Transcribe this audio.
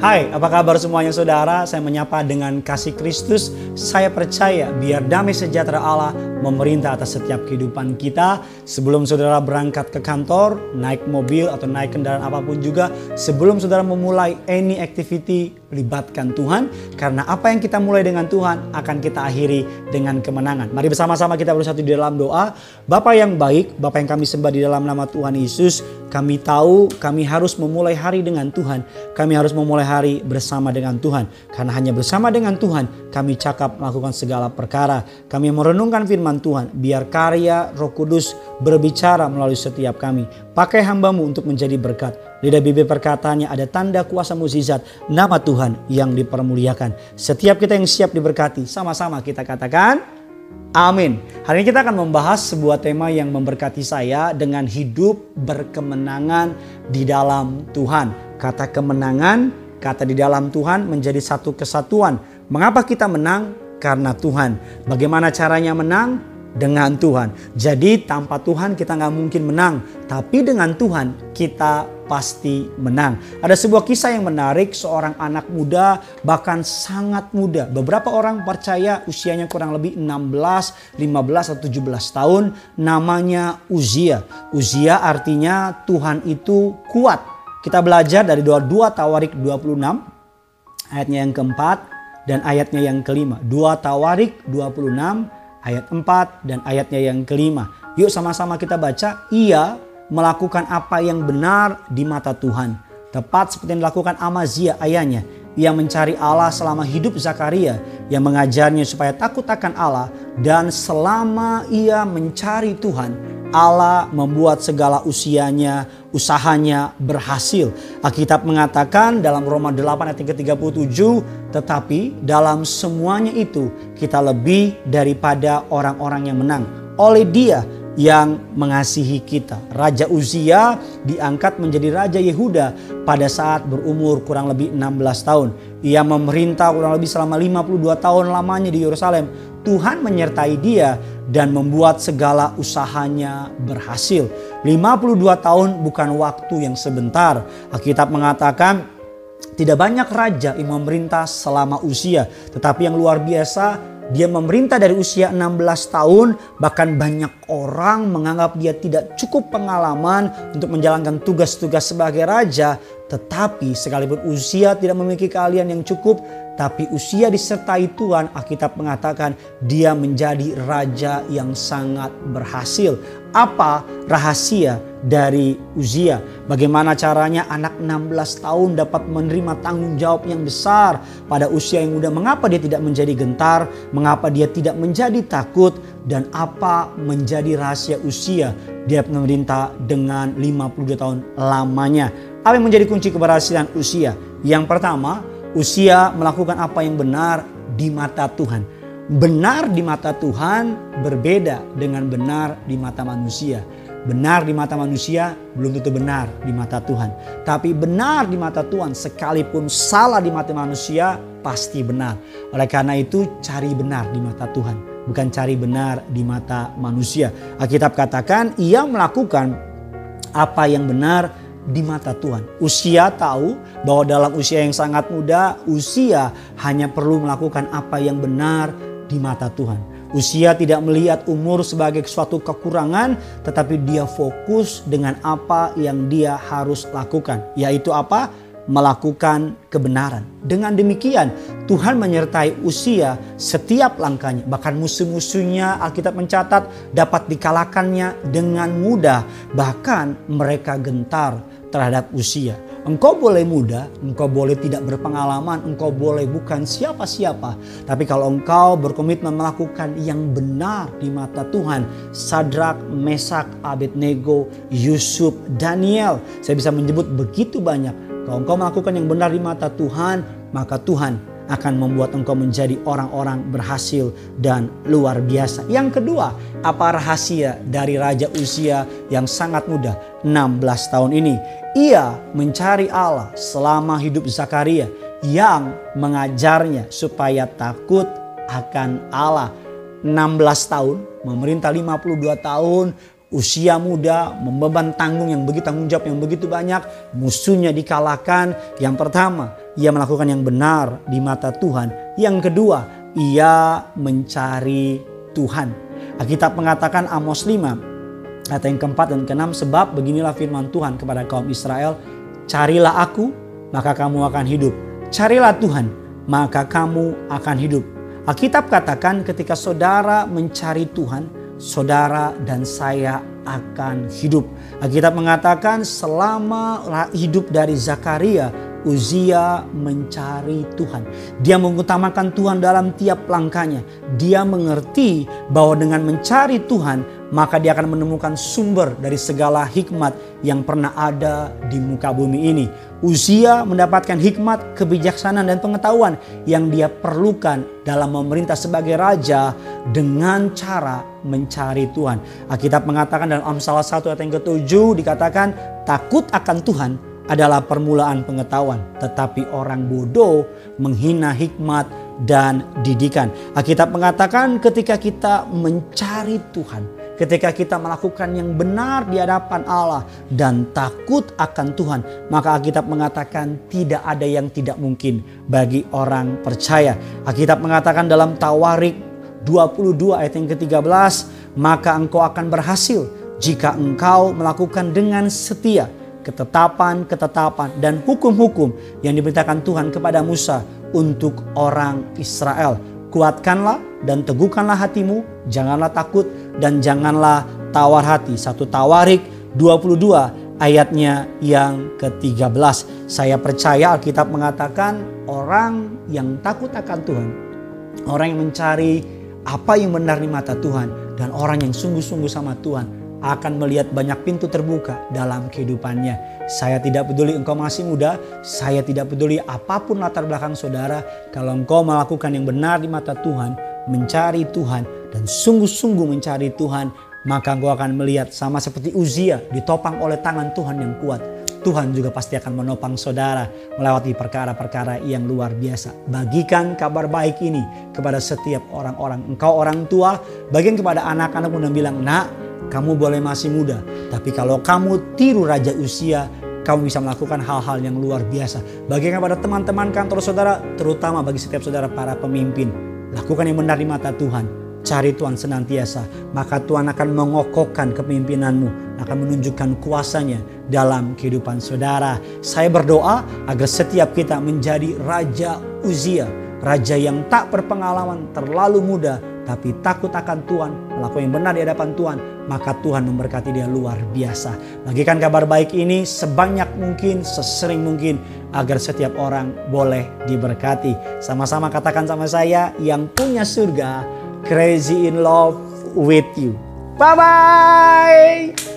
Hai, apa kabar semuanya saudara? Saya menyapa dengan kasih Kristus. Saya percaya biar damai sejahtera Allah memerintah atas setiap kehidupan kita. Sebelum saudara berangkat ke kantor, naik mobil atau naik kendaraan apa pun juga, sebelum saudara memulai any activity, libatkan Tuhan. Karena apa yang kita mulai dengan Tuhan akan kita akhiri dengan kemenangan. Mari bersama-sama kita bersatu di dalam doa. Bapak yang baik, Bapak yang kami sembah di dalam nama Tuhan Yesus, kami tahu kami harus memulai hari dengan Tuhan. Kami harus memulai hari bersama dengan Tuhan. Karena hanya bersama dengan Tuhan kami cakap melakukan segala perkara. Kami merenungkan firman Tuhan. Biar karya roh kudus berbicara melalui setiap kami. Pakai hambamu untuk menjadi berkat. Lidah bibir perkataannya ada tanda kuasa mukjizat nama Tuhan yang dipermuliakan. Setiap kita yang siap diberkati sama-sama kita katakan Amin. Hari ini kita akan membahas sebuah tema yang memberkati saya dengan hidup berkemenangan di dalam Tuhan. Kata kemenangan Kata di dalam Tuhan menjadi satu kesatuan. Mengapa kita menang? Karena Tuhan. Bagaimana caranya menang? Dengan Tuhan. Jadi tanpa Tuhan kita nggak mungkin menang. Tapi dengan Tuhan kita pasti menang. Ada sebuah kisah yang menarik seorang anak muda bahkan sangat muda. Beberapa orang percaya usianya kurang lebih 16, 15 atau 17 tahun namanya Uzia. Uzia artinya Tuhan itu kuat. Kita belajar dari doa 2 Tawarik 26 ayatnya yang keempat dan ayatnya yang kelima. 2 Tawarik 26 ayat 4 dan ayatnya yang kelima. Yuk sama-sama kita baca. Ia melakukan apa yang benar di mata Tuhan. Tepat seperti yang dilakukan Amazia ayahnya. Ia mencari Allah selama hidup Zakaria yang mengajarnya supaya takut akan Allah dan selama ia mencari Tuhan Allah membuat segala usianya, usahanya berhasil. Alkitab mengatakan dalam Roma 8 ayat ke-37, tetapi dalam semuanya itu kita lebih daripada orang-orang yang menang. Oleh dia yang mengasihi kita. Raja Uzia diangkat menjadi Raja Yehuda pada saat berumur kurang lebih 16 tahun. Ia memerintah kurang lebih selama 52 tahun lamanya di Yerusalem. Tuhan menyertai dia dan membuat segala usahanya berhasil. 52 tahun bukan waktu yang sebentar. Alkitab mengatakan tidak banyak raja yang memerintah selama usia, tetapi yang luar biasa dia memerintah dari usia 16 tahun, bahkan banyak orang menganggap dia tidak cukup pengalaman untuk menjalankan tugas-tugas sebagai raja. Tetapi sekalipun usia tidak memiliki keahlian yang cukup, tapi usia disertai Tuhan, Alkitab mengatakan dia menjadi raja yang sangat berhasil. Apa rahasia dari Uzia? Bagaimana caranya anak 16 tahun dapat menerima tanggung jawab yang besar pada usia yang muda? Mengapa dia tidak menjadi gentar? Mengapa dia tidak menjadi takut? Dan apa menjadi rahasia usia? Dia memerintah dengan 52 tahun lamanya. Apa yang menjadi kunci keberhasilan usia? Yang pertama, usia melakukan apa yang benar di mata Tuhan benar di mata Tuhan berbeda dengan benar di mata manusia. Benar di mata manusia belum tentu benar di mata Tuhan. Tapi benar di mata Tuhan sekalipun salah di mata manusia pasti benar. Oleh karena itu cari benar di mata Tuhan. Bukan cari benar di mata manusia. Alkitab katakan ia melakukan apa yang benar di mata Tuhan. Usia tahu bahwa dalam usia yang sangat muda, usia hanya perlu melakukan apa yang benar di mata Tuhan. Usia tidak melihat umur sebagai suatu kekurangan, tetapi dia fokus dengan apa yang dia harus lakukan, yaitu apa? Melakukan kebenaran. Dengan demikian, Tuhan menyertai usia setiap langkahnya, bahkan musuh-musuhnya Alkitab mencatat dapat dikalahkannya dengan mudah, bahkan mereka gentar terhadap usia. Engkau boleh muda, engkau boleh tidak berpengalaman, engkau boleh bukan siapa-siapa. Tapi kalau engkau berkomitmen melakukan yang benar di mata Tuhan, Sadrak, Mesak, Abednego, Yusuf, Daniel, saya bisa menyebut begitu banyak. Kalau engkau melakukan yang benar di mata Tuhan, maka Tuhan akan membuat engkau menjadi orang-orang berhasil dan luar biasa. Yang kedua, apa rahasia dari raja usia yang sangat muda, 16 tahun ini? Ia mencari Allah selama hidup Zakaria yang mengajarnya supaya takut akan Allah. 16 tahun, memerintah 52 tahun, usia muda, membeban tanggung yang begitu tanggung jawab yang begitu banyak, musuhnya dikalahkan. Yang pertama, ia melakukan yang benar di mata Tuhan. Yang kedua, ia mencari Tuhan. Alkitab mengatakan Amos 5 ayat yang keempat dan keenam sebab beginilah firman Tuhan kepada kaum Israel carilah aku maka kamu akan hidup carilah Tuhan maka kamu akan hidup Alkitab katakan ketika saudara mencari Tuhan saudara dan saya akan hidup Alkitab mengatakan selama hidup dari Zakaria Uzia mencari Tuhan. Dia mengutamakan Tuhan dalam tiap langkahnya. Dia mengerti bahwa dengan mencari Tuhan, maka dia akan menemukan sumber dari segala hikmat yang pernah ada di muka bumi ini. Uzia mendapatkan hikmat, kebijaksanaan, dan pengetahuan yang dia perlukan dalam memerintah sebagai raja dengan cara mencari Tuhan. Alkitab mengatakan dalam Amsal 1 ayat yang ke-7 dikatakan takut akan Tuhan adalah permulaan pengetahuan, tetapi orang bodoh menghina hikmat dan didikan. Alkitab mengatakan ketika kita mencari Tuhan, ketika kita melakukan yang benar di hadapan Allah dan takut akan Tuhan, maka Alkitab mengatakan tidak ada yang tidak mungkin bagi orang percaya. Alkitab mengatakan dalam Tawarik 22 ayat yang ke-13, maka engkau akan berhasil jika engkau melakukan dengan setia ketetapan-ketetapan dan hukum-hukum yang diberitakan Tuhan kepada Musa untuk orang Israel. Kuatkanlah dan teguhkanlah hatimu, janganlah takut dan janganlah tawar hati. Satu Tawarik 22 ayatnya yang ke-13. Saya percaya Alkitab mengatakan orang yang takut akan Tuhan, orang yang mencari apa yang benar di mata Tuhan dan orang yang sungguh-sungguh sama Tuhan akan melihat banyak pintu terbuka dalam kehidupannya. Saya tidak peduli engkau masih muda, saya tidak peduli apa pun latar belakang saudara. Kalau engkau melakukan yang benar di mata Tuhan, mencari Tuhan, dan sungguh-sungguh mencari Tuhan, maka engkau akan melihat sama seperti Uzia ditopang oleh tangan Tuhan yang kuat. Tuhan juga pasti akan menopang saudara melewati perkara-perkara yang luar biasa. Bagikan kabar baik ini kepada setiap orang-orang. Engkau orang tua, bagian kepada anak-anakmu dan bilang, nak kamu boleh masih muda, tapi kalau kamu tiru raja usia, kamu bisa melakukan hal-hal yang luar biasa. Bagaimana pada teman-teman kantor saudara, terutama bagi setiap saudara para pemimpin, lakukan yang benar di mata Tuhan. Cari Tuhan senantiasa, maka Tuhan akan mengokohkan kepemimpinanmu, akan menunjukkan kuasanya dalam kehidupan saudara. Saya berdoa agar setiap kita menjadi Raja Uzia, Raja yang tak berpengalaman, terlalu muda, tapi takut akan Tuhan, melakukan yang benar di hadapan Tuhan, maka Tuhan memberkati dia luar biasa. Bagikan kabar baik ini sebanyak mungkin, sesering mungkin, agar setiap orang boleh diberkati. Sama-sama katakan sama saya, yang punya surga, crazy in love with you. Bye-bye!